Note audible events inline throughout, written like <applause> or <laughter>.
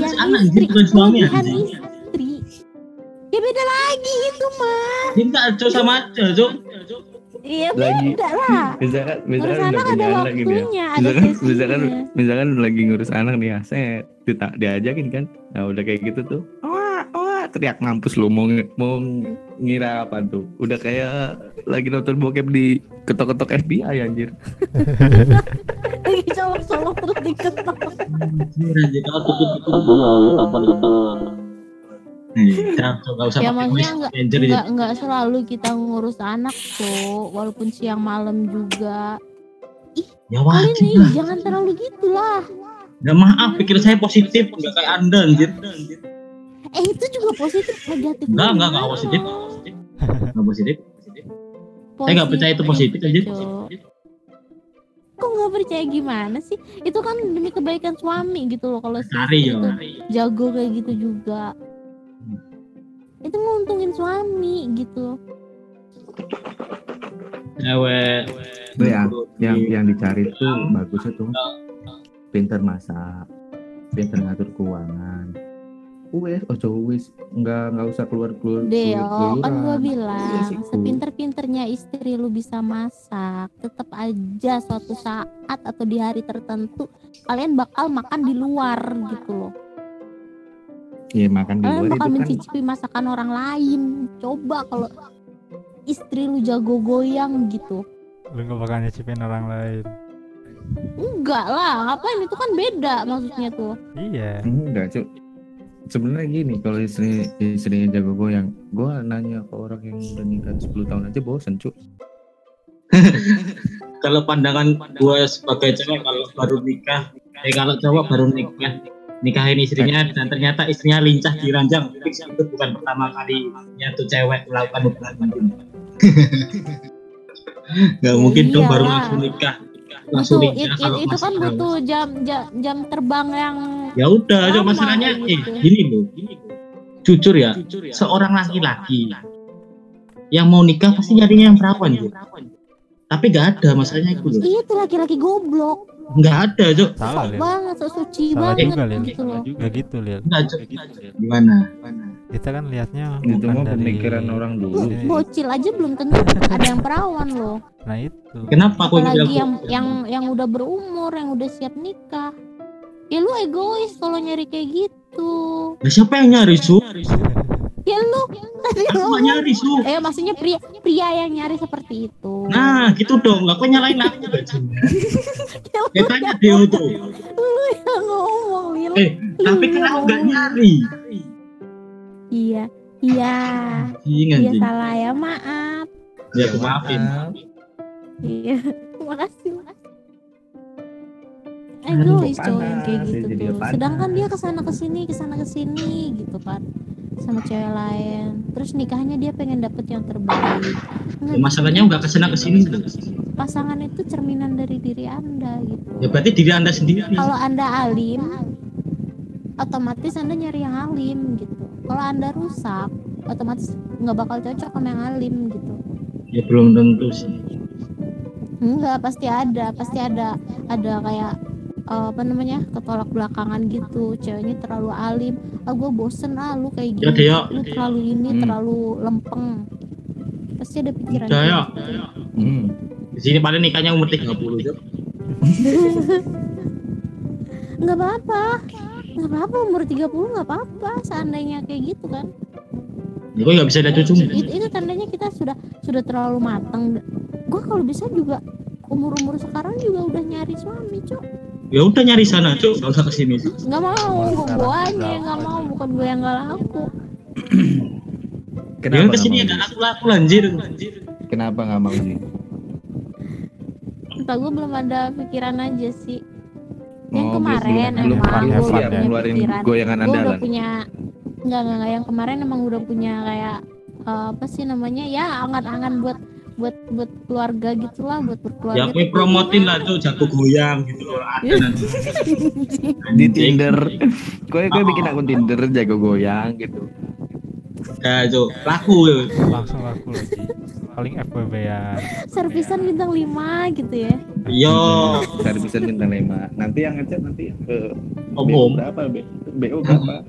Yang anak istri, gitu kan suami istri. Ya beda lagi itu mah. Cinta cok sama aja cok. Iya Lagi- beda lah. Misalkan Ngurus misalkan anak udah ada punya anak gitu ya. waktunya, ada Misalkan misalkan misalkan lagi ngurus anak nih ya, saya kita diajakin kan. Nah, udah kayak gitu tuh. Teriak mampus lu mau mau ngira apa tuh? Udah kayak lagi nonton bokep di ketok-ketok FBI anjir. <laughs> Lagi colok-colok terus diketok. Anjir anjir kalau tutup tutup. Nih, jangan cok gak usah Ya pakai maksudnya voice enggak changer ya. enggak enggak selalu kita ngurus anak tuh, walaupun siang malam juga. Ya Kali wajib nih lah. jangan terlalu gitulah. Ya maaf pikir saya positif nggak kayak anda anjir. Eh itu juga positif negatif. Enggak enggak enggak positif. <laughs> Enggak positif. Saya nggak percaya itu positif. Cok. Kok nggak percaya gimana sih? Itu kan demi kebaikan suami gitu loh kalau ya. itu jago kayak gitu juga. Itu nguntungin suami gitu. Cewek. Tuh ya, yang yang dicari tuh bagusnya tuh pinter masak, pinter ngatur keuangan. Wes, ojo wes, nggak nggak usah keluar keluar. Deo, kan gua Iya bilang sih, Bu. sepinter-pinternya istri lu bisa masak, tetap aja suatu saat atau di hari tertentu kalian bakal makan di luar gitu loh. Iya makan di Kalian luar bakal itu kan mencicipi masakan orang lain. Coba kalau istri lu jago goyang gitu. Lu gak bakal nyicipin orang lain. Enggak lah, ngapain itu kan beda maksudnya tuh. Iya. enggak cuk. Sebenarnya gini, kalau istri istrinya jago goyang, gua nanya ke orang yang udah nikah 10 tahun aja bosen cuk. <laughs> Kalau pandangan gue sebagai cewek kalau baru nikah, eh kalau cowok baru nikah, nikahin istrinya dan ternyata istrinya lincah di ranjang, fix itu bukan pertama kalinya tuh cewek melakukan hubungan intim. Gak Ya mungkin dong baru iyalah. langsung nikah, Itu langsung it- nikah it- itu kan butuh jam jam, jam terbang yang Ya udah, lama masalahnya, eh gitu. gini loh, jujur ya, seorang laki-laki yang mau nikah pasti nyarinya yang perawan gitu. Tapi gak ada masalahnya itu loh. Iya tuh laki-laki goblok. Nggak ada, Cok. Salah, Lil. banget, sok suci Salah banget juga, gitu loh. Gak gitu, Lil. Nggak, Cok. Gimana? Kita kan lihatnya Itu dari pemikiran orang dulu. Iya. Bocil aja belum tentu ada yang perawan loh. Nah itu. Kenapa aku Apalagi bilang yang yang yang udah berumur, yang udah siap nikah. Ya lu egois kalau nyari kayak gitu. Lah, siapa yang nyari, Su? Ya lu tadi Aku ngomong. nggak nyari, Su. Eh maksudnya pria pria yang nyari seperti itu. Nah, gitu dong. Kok nyalain aku? <laughs> Ya Ya tanya Deo tuh. lu yang ngomong Lil. Eh, tapi kan aku nggak nyari. Iya. Iya. Iya anjing. salah ya, maaf. Ya, aku maafin. Iya. <laughs> Makasih, Egois cowok yang kayak gitu tuh. Sedangkan dia ke sana ke sini, ke sana ke sini gitu kan sama cewek lain. Terus nikahnya dia pengen dapet yang terbaik. Nggak Ya, masalahnya nggak ke sana ke sini. pasangan itu cerminan dari diri anda gitu. Ya berarti diri anda sendiri. Kalau anda alim, otomatis anda nyari yang alim gitu. Kalau anda rusak, otomatis nggak bakal cocok sama yang alim gitu. Ya belum tentu sih. Enggak, pasti ada, pasti ada ada kayak eh, apa namanya ketolak belakangan gitu ceweknya terlalu alim ah gue bosen ah lu kayak Ya, gini Deo. lu terlalu ini Hmm. terlalu lempeng pasti ada pikiran ya. gitu. Hmm. Di sini paling nikahnya umur 30, Cok. <laughs> nggak apa-apa nggak apa-apa umur 30 nggak apa-apa seandainya kayak gitu kan Ya, gue nggak bisa lihat cucu. itu, itu tandanya kita sudah sudah terlalu matang gue kalau bisa juga umur umur sekarang juga udah nyari suami cok Ya udah nyari sana, Cok. Gak usah ke sini, nggak mau gue aja nggak mau bukan gue yang nggak laku Ya Kenapa nggak ke sini ada Ji? laku-laku lanjir. Kenapa nggak mau sih? entah gue belum ada pikiran aja sih yang Oh, kemarin belum- belum emang gue udah ya? punya ngeluarin pikiran goyangan gue udah punya enggak enggak enggak yang kemarin emang udah punya kayak eh, apa sih namanya ya angan-angan buat buat buat keluarga gitulah buat berkeluarga Ya gue promotin lah tuh jago goyang gitu loh. <laughs> Ada nanti. Di Tinder. Gue gue bikin akun Tinder jago goyang gitu. Ya, Cok. Laku. Langsung laku lagi. Paling FWB ya. servisan bintang 5 gitu ya Yo, servisan bintang lima. Nanti yang ngechat nanti ke om BO om. berapa? B- BO berapa?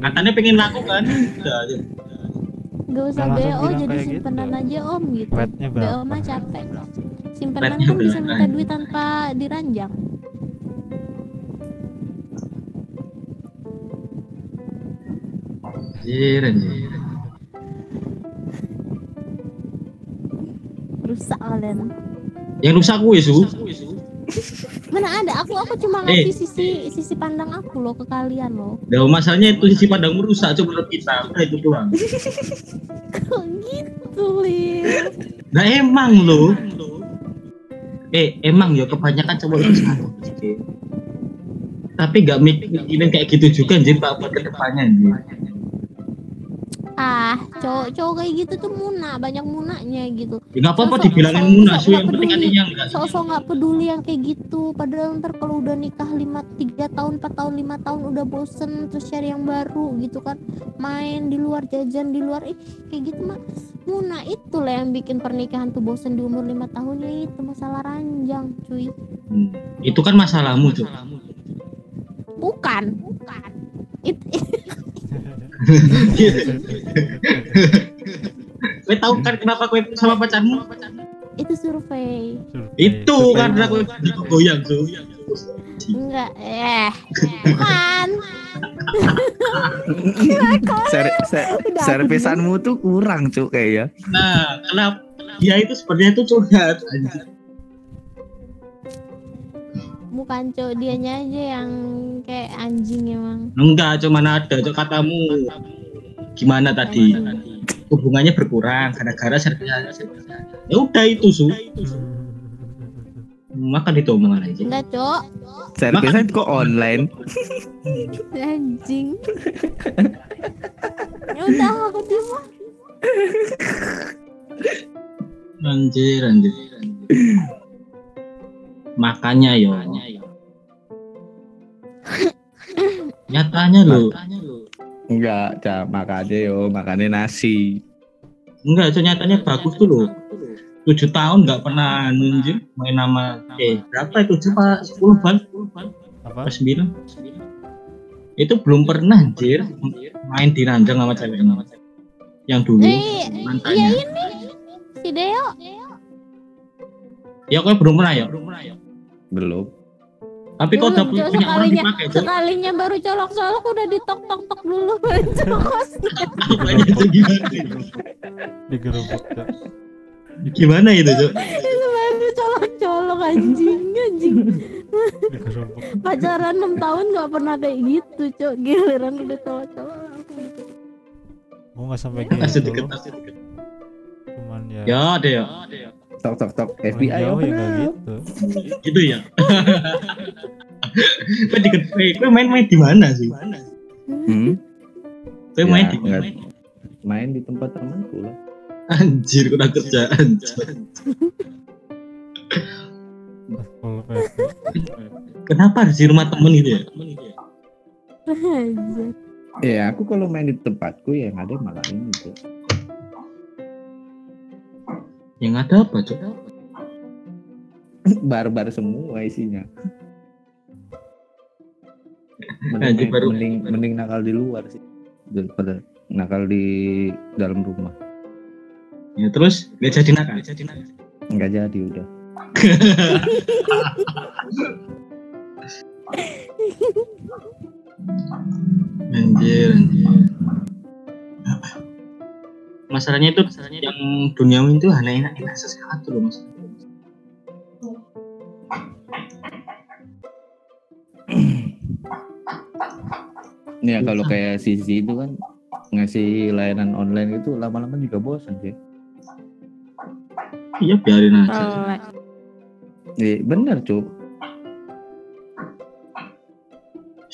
Katanya pengen laku kan? Udah aja. Gak usah langsung BO jadi gitu. simpanan aja om gitu. BO mah capek. Simpanan Rate-nya kan bisa minta duit tanpa diranjang. Anjir, anjir. Rusak kalian. Yang rusak gue su. Mana ada? Aku aku cuma Eh. ngasih sisi sisi pandang aku loh ke kalian loh. Nah, masalahnya itu sisi pandangmu rusak coba menurut kita. Udah itu doang. <laughs> Kok gitu Lil? Nah emang lo. Eh emang ya kebanyakan cowok itu sama. Tapi gak mikirin kayak gitu juga anjir Pak buat ke depannya anjir. Ah, cowok-cowok kayak gitu tuh muna, banyak munanya gitu. Ya gak apa-apa dibilangin munas nggak yang penting adanya enggak. Sosok nggak peduli yang kayak gitu. Padahal ntar kalau udah nikah 5 3 tahun, 4 tahun, 5 tahun udah bosen terus cari yang baru gitu kan. Main di luar jajan di luar ih kayak gitu mah Muna itulah yang bikin pernikahan tuh bosen di umur 5 tahun ya itu masalah ranjang cuy Hmm. Itu kan masalahmu tuh. bukan bukan It, Gue tahu kan kenapa gue sama pacarmu? itu survei Survei. Itu Survei karena gue goyang tuh. enggak eh bukan Ser- ser- servisanmu tuh kurang cuk kayak Nah, kenapa dia itu sepertinya itu curhat anjir. Bukan cowok dianya aja yang kayak anjing emang Enggak, cuman ada cok katamu. Gimana tadi? Hubungannya berkurang gara-gara servisnya. Ya udah itu su. Makan itu omongan aja. enggak cok Servisan kok online? anjing ya udah aku terima Anjir, anjir. Makanya yo. <laughs> Nyatanya lo. Enggak, cak. Makan aja yo, makannya nasi. Enggak, so nyatanya bagus tuh lo. Tujuh tahun nggak pernah nunjuk main nama eh berapa itu tujuh pak sepuluh ban. Apa? Sembilan. Itu belum pernah anjir main di ranjang sama ceweknya yang dulu. Eh iya mantannya ini. Si Deo. Ya kok belum pernah ya Belum. Tapi kok udah Belum, punya orang sekalinya dipakai Cok. sekalinya baru colok-colok udah ditok tok tok dulu cokos Apanya itu gimana Cok. gimana itu Cok? itu baru colok-colok anjing anjing pacaran 6 tahun nggak pernah kayak gitu cok giliran udah colok-colok langsung gitu. gua nggak sampai gitu deket, loh. langsung deket. cuman ya ya ada ya Tok tok tok FBI jauh apa? ya gitu gitu ya <laughs> Kau di kau main-main di mana sih? Hmm? Kau Ya, main di mana? Main di tempat temanku lah. Anjir, kurang kerjaan. Cok. full PP Kenapa harus di rumah temen gitu ya? Anjir. Ya aku kalau main di tempatku yang ada malah ini tuh. Yang ada apa Cok? <laughs> Barbar semua isinya. Mending, baru- mending, mending nakal di luar sih daripada nakal di dalam rumah. Ya terus gak jadi nakal. Enggak jadi udah. <laughs> Anjir, anjir. Masalahnya itu yang duniawi itu hanya enak-enak sesuatu loh mas. Ya kalau kayak sisi itu kan ngasih layanan online itu lama-lama juga bosan sih. Iya biarin aja. Iya bener cuk.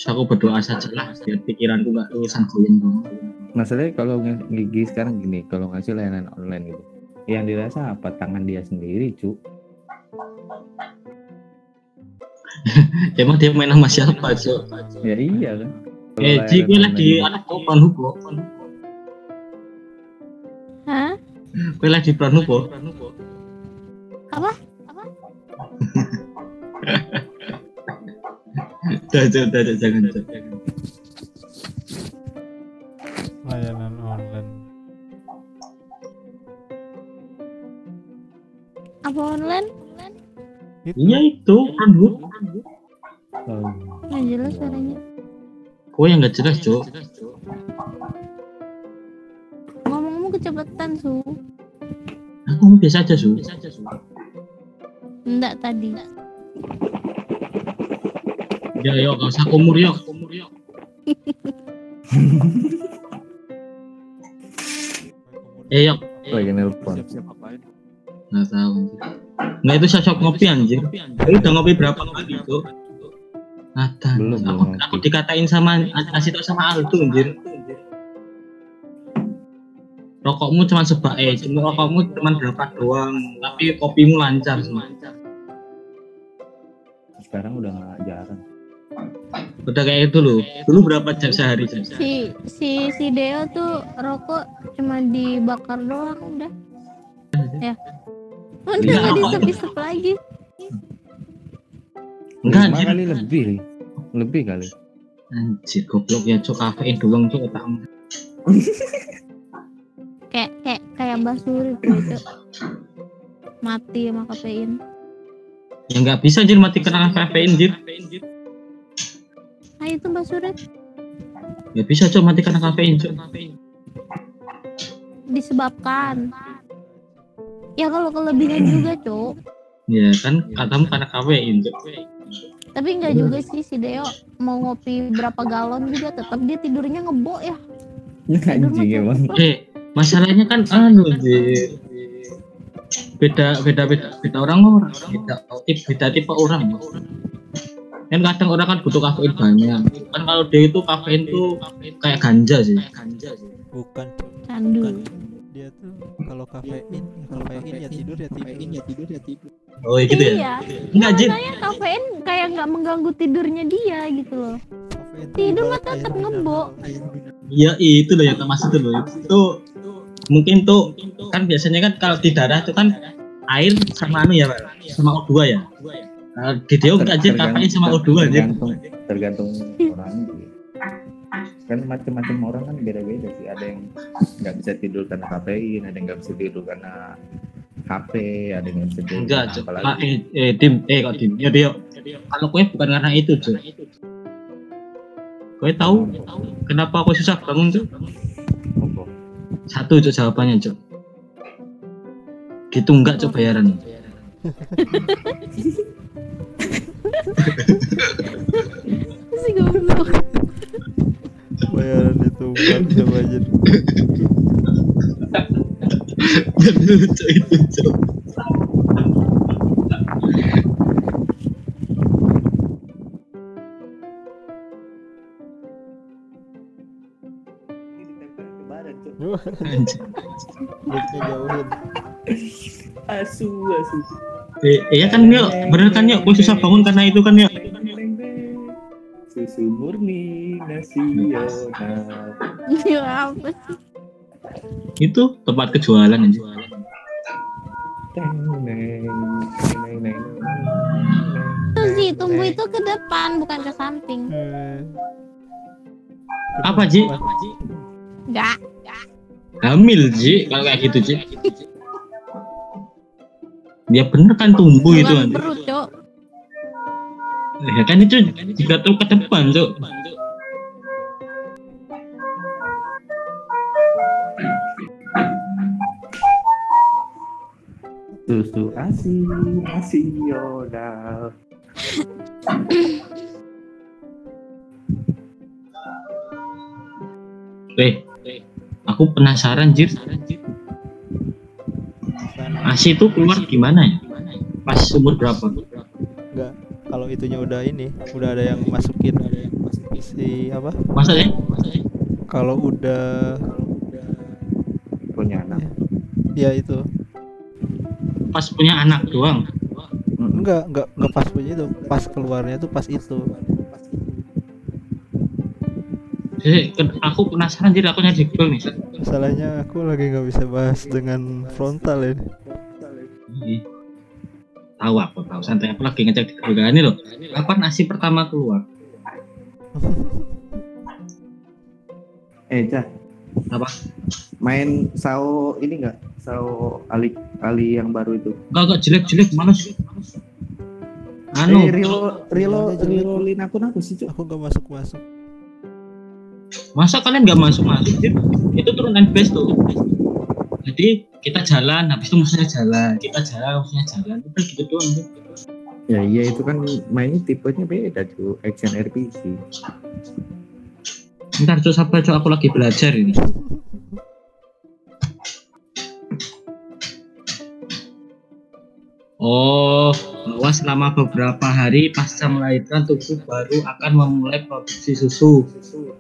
Terus aku berdoa saja lah biar pikiranku gak urusan goyang dong. Masalahnya kalau gigi sekarang gini, kalau ngasih layanan online gitu, yang dirasa apa tangan dia sendiri cuk. <laughs> Emang dia main sama siapa cok? Ya iya kan. Kalau Eh, layanan Ji, gue lagi anak kok Pornhub kok. Hah? Gue lagi Pornhub kok. Apa? <laughs> Udah, udah, udah, jangan, Cok. layanan online Apa online? itu Iya itu, kan bu. Oh. Nggak jelas suaranya. Gue yang nggak jelas, Cok. Ngomong-ngomong kecepatan su. Aku ngomong biasa aja, Su. Enggak tadi. Ya, yuk, gak usah kumur, yuk. <laughs> Eh, yuk. Lagi nelpon. Nggak tahu. Nggak itu sosok ngopi anjir. Lu udah ngopi berapa kali itu? Nathan, Belum, aku, belum aku dikatain sama kasih tau sama Aldo anjir. Rokokmu cuma sebak eh, cuma rokokmu cuma berapa doang, tapi kopimu lancar semua. Sekarang udah nggak jarang. Udah kayak itu loh. Dulu berapa jam sehari jam? Si si si Deo tuh rokok cuma dibakar doang udah. Ya. Udah nggak apa? disep-isep lagi. Enggak Lima anjir. kali lebih. Lebih kali. Anjir goblok ya cok kafein doang tuh otakmu. <laughs> Kayak kayak kayak basuri tuh itu. Mati sama kafein. Ya nggak bisa anjir mati kena kafein anjir. Ah itu basuri Ya bisa cok mati kena kafein cok. disebabkan. Ya kalau kelebihan juga, Cuk. Ya kan katamu karena kafein cok. Tapi enggak juga sih si Deo mau ngopi berapa galon juga tetap dia tidurnya ngebok ya. Anjing emang. Eh, masalahnya kan anu anjir. Beda beda beda beda orang orang beda tipe beda tipe orang. Kan kadang orang kan butuh kafein banyak. Kan kalau dia itu kafein tuh kayak ganja sih. bukan Cuk. Candu. dia tuh kalau kafein ya kafein ya tidur ya tidur ya tidur Oh iya gitu ya? Iya. Enggak Jin. Kafein kayak nggak mengganggu tidurnya dia gitu loh. kafein tuh Tidur mah tetap ngebok. Iya itu loh ya termasuk itu loh. Itu mungkin tuh kan biasanya kan kalau di darah itu kan air sama anu ya Pak, sama O2 ya. Dia enggak Jin kafein sama O2 aja. tergantung tergantung orangnya sih. kan macam-macam orang kan beda-beda sih ada yang nggak bisa tidur karena kafein ada yang nggak bisa tidur karena HP ada yang nggak bisa tidur Enggak, apalagi Ah, eh, eh, tim, eh kok tim, ya dia. Kalau kue bukan karena itu, Cok. Kue tahu kenapa aku susah bangun tuh? apa? Satu, Cok, jawabannya, Cok. Gitu enggak, Cok, bayaran. <laughs> Si goblok. bayaran itu bukan coba aja Bener, Cok, itu, jauhin. Asu asu Eh, iya kan, yuk. Bener kan, yuk. Kue susah bangun karena itu kan, yuk. susu murni nasional Ya apa sih? Itu tempat kejualan, neng. Itu sih tumbuh itu ke depan bukan ke samping. Eh. Apa, Ji? Enggak. Hamil, Ji. Kalau kayak gitu, Ji. Ya bener kan tumbuh itu, anjir. perut, Cuk. Ya kan itu juga tuh ke depan, Cok. susu asi nasional Eh, aku penasaran, Jir. Asi itu keluar gimana ya? Pas umur berapa? enggak kalau itunya udah ini udah ada yang masukin si apa Masa ya? kalau udah punya anak ya itu Pas punya anak doang. enggak enggak enggak pas punya itu pas keluarnya tuh pas itu ken- aku penasaran, Jir. Aku nyari Google nih. masalahnya aku lagi nggak bisa bahas dengan frontal ini Ih. tahu aku tahu santai aku lagi ngecek di keluarga ini loh kapan nasi pertama keluar <laughs> Eh, Cah. Apa? Main Sao ini enggak? Sao Ali Ali yang baru itu. enggak enggak jelek jelek males anu eh, Rilo Rilo jelek. Rilolin akun aku sih, aku nggak masuk masuk masa kalian nggak masuk masuk itu turunan base tuh jadi kita jalan habis itu musuhnya jalan kita jalan musuhnya jalan udah gitu doang Dit. Ya iya itu kan mainnya tipenya beda, Cuk. Action RPG. ntar coba sabar coba aku lagi belajar ini Oh, bahwa selama beberapa hari pasca melahirkan tubuh baru akan memulai produksi susu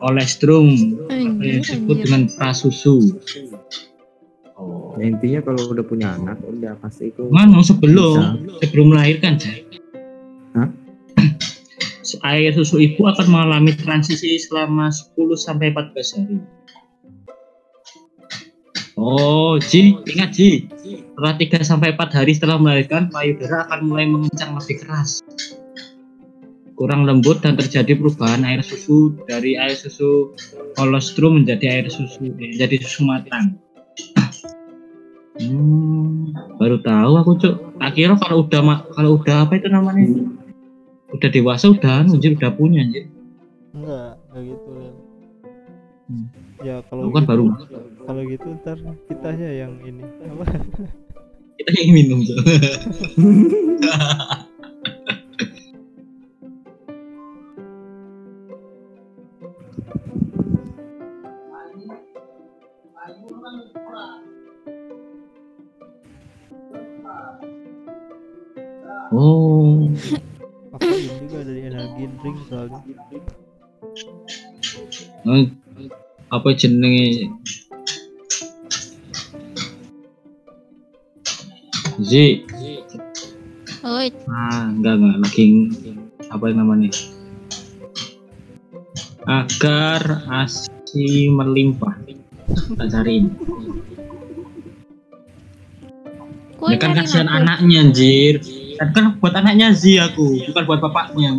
kolestrum yang Anjir, disebut dengan prasusu. Ya, intinya kalau udah punya anak udah pasti itu Manu sebelum sebelum melahirkan, Jay. Hah? Air susu ibu akan mengalami transisi selama 10 sampai 14 hari. Oh, Ji, ingat Ji. Setelah 3 sampai 4 hari setelah melahirkan, payudara akan mulai mengencang lebih keras. Kurang lembut dan terjadi perubahan air susu dari air susu kolostrum menjadi air susu menjadi susu matang. Hmm, baru tahu aku cuk. Tak kira kalau udah kalau udah apa itu namanya? Udah dewasa udah anjir udah punya anjir. enggak enggak gitu Lel. Hmm. ya kalau kan gitu, baru kalau gitu ntar kitanya yang ini apa kita yang minum <laughs> Oh, aku juga dari energi drink soalnya eh, apa jenenge? Zi, Oi, ah enggak enggak lagi apa yang namanya? Agar asi melimpah. Tak cariin. kok Ya kan nyari kasihan anaknya anjir. Kan kan buat anaknya Zi aku, bukan buat bapaknya.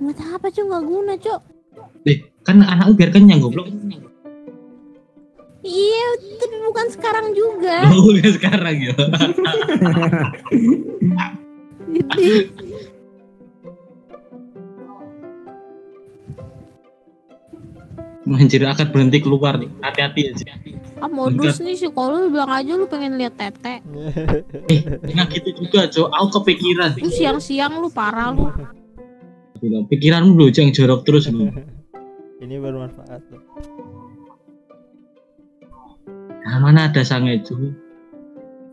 Buat apa cuy nggak guna cok? Eh, kan anakku biar kenyang goblok. Iya, tapi bukan sekarang juga. <laughs> Oh, ya sekarang ya. Anjir akan berhenti keluar nih. Hati-hati ya. Zi. Ah modus nih sih kalau lu bilang aja lu pengen lihat tete. <laughs> Eh, Jangan gitu juga, Cok. Aku kepikiran. Lu siang-siang lu parah lu. Pikiranmu lu jangan jorok terus lu. <laughs> ini bermanfaat loh. Nah, mana ada sange itu?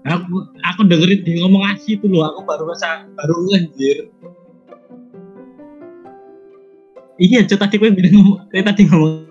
Aku aku dengerin dia ngomong asli itu loh, aku baru rasa baru nganjir. Iya, Cok tadi gue bilang tadi ngomong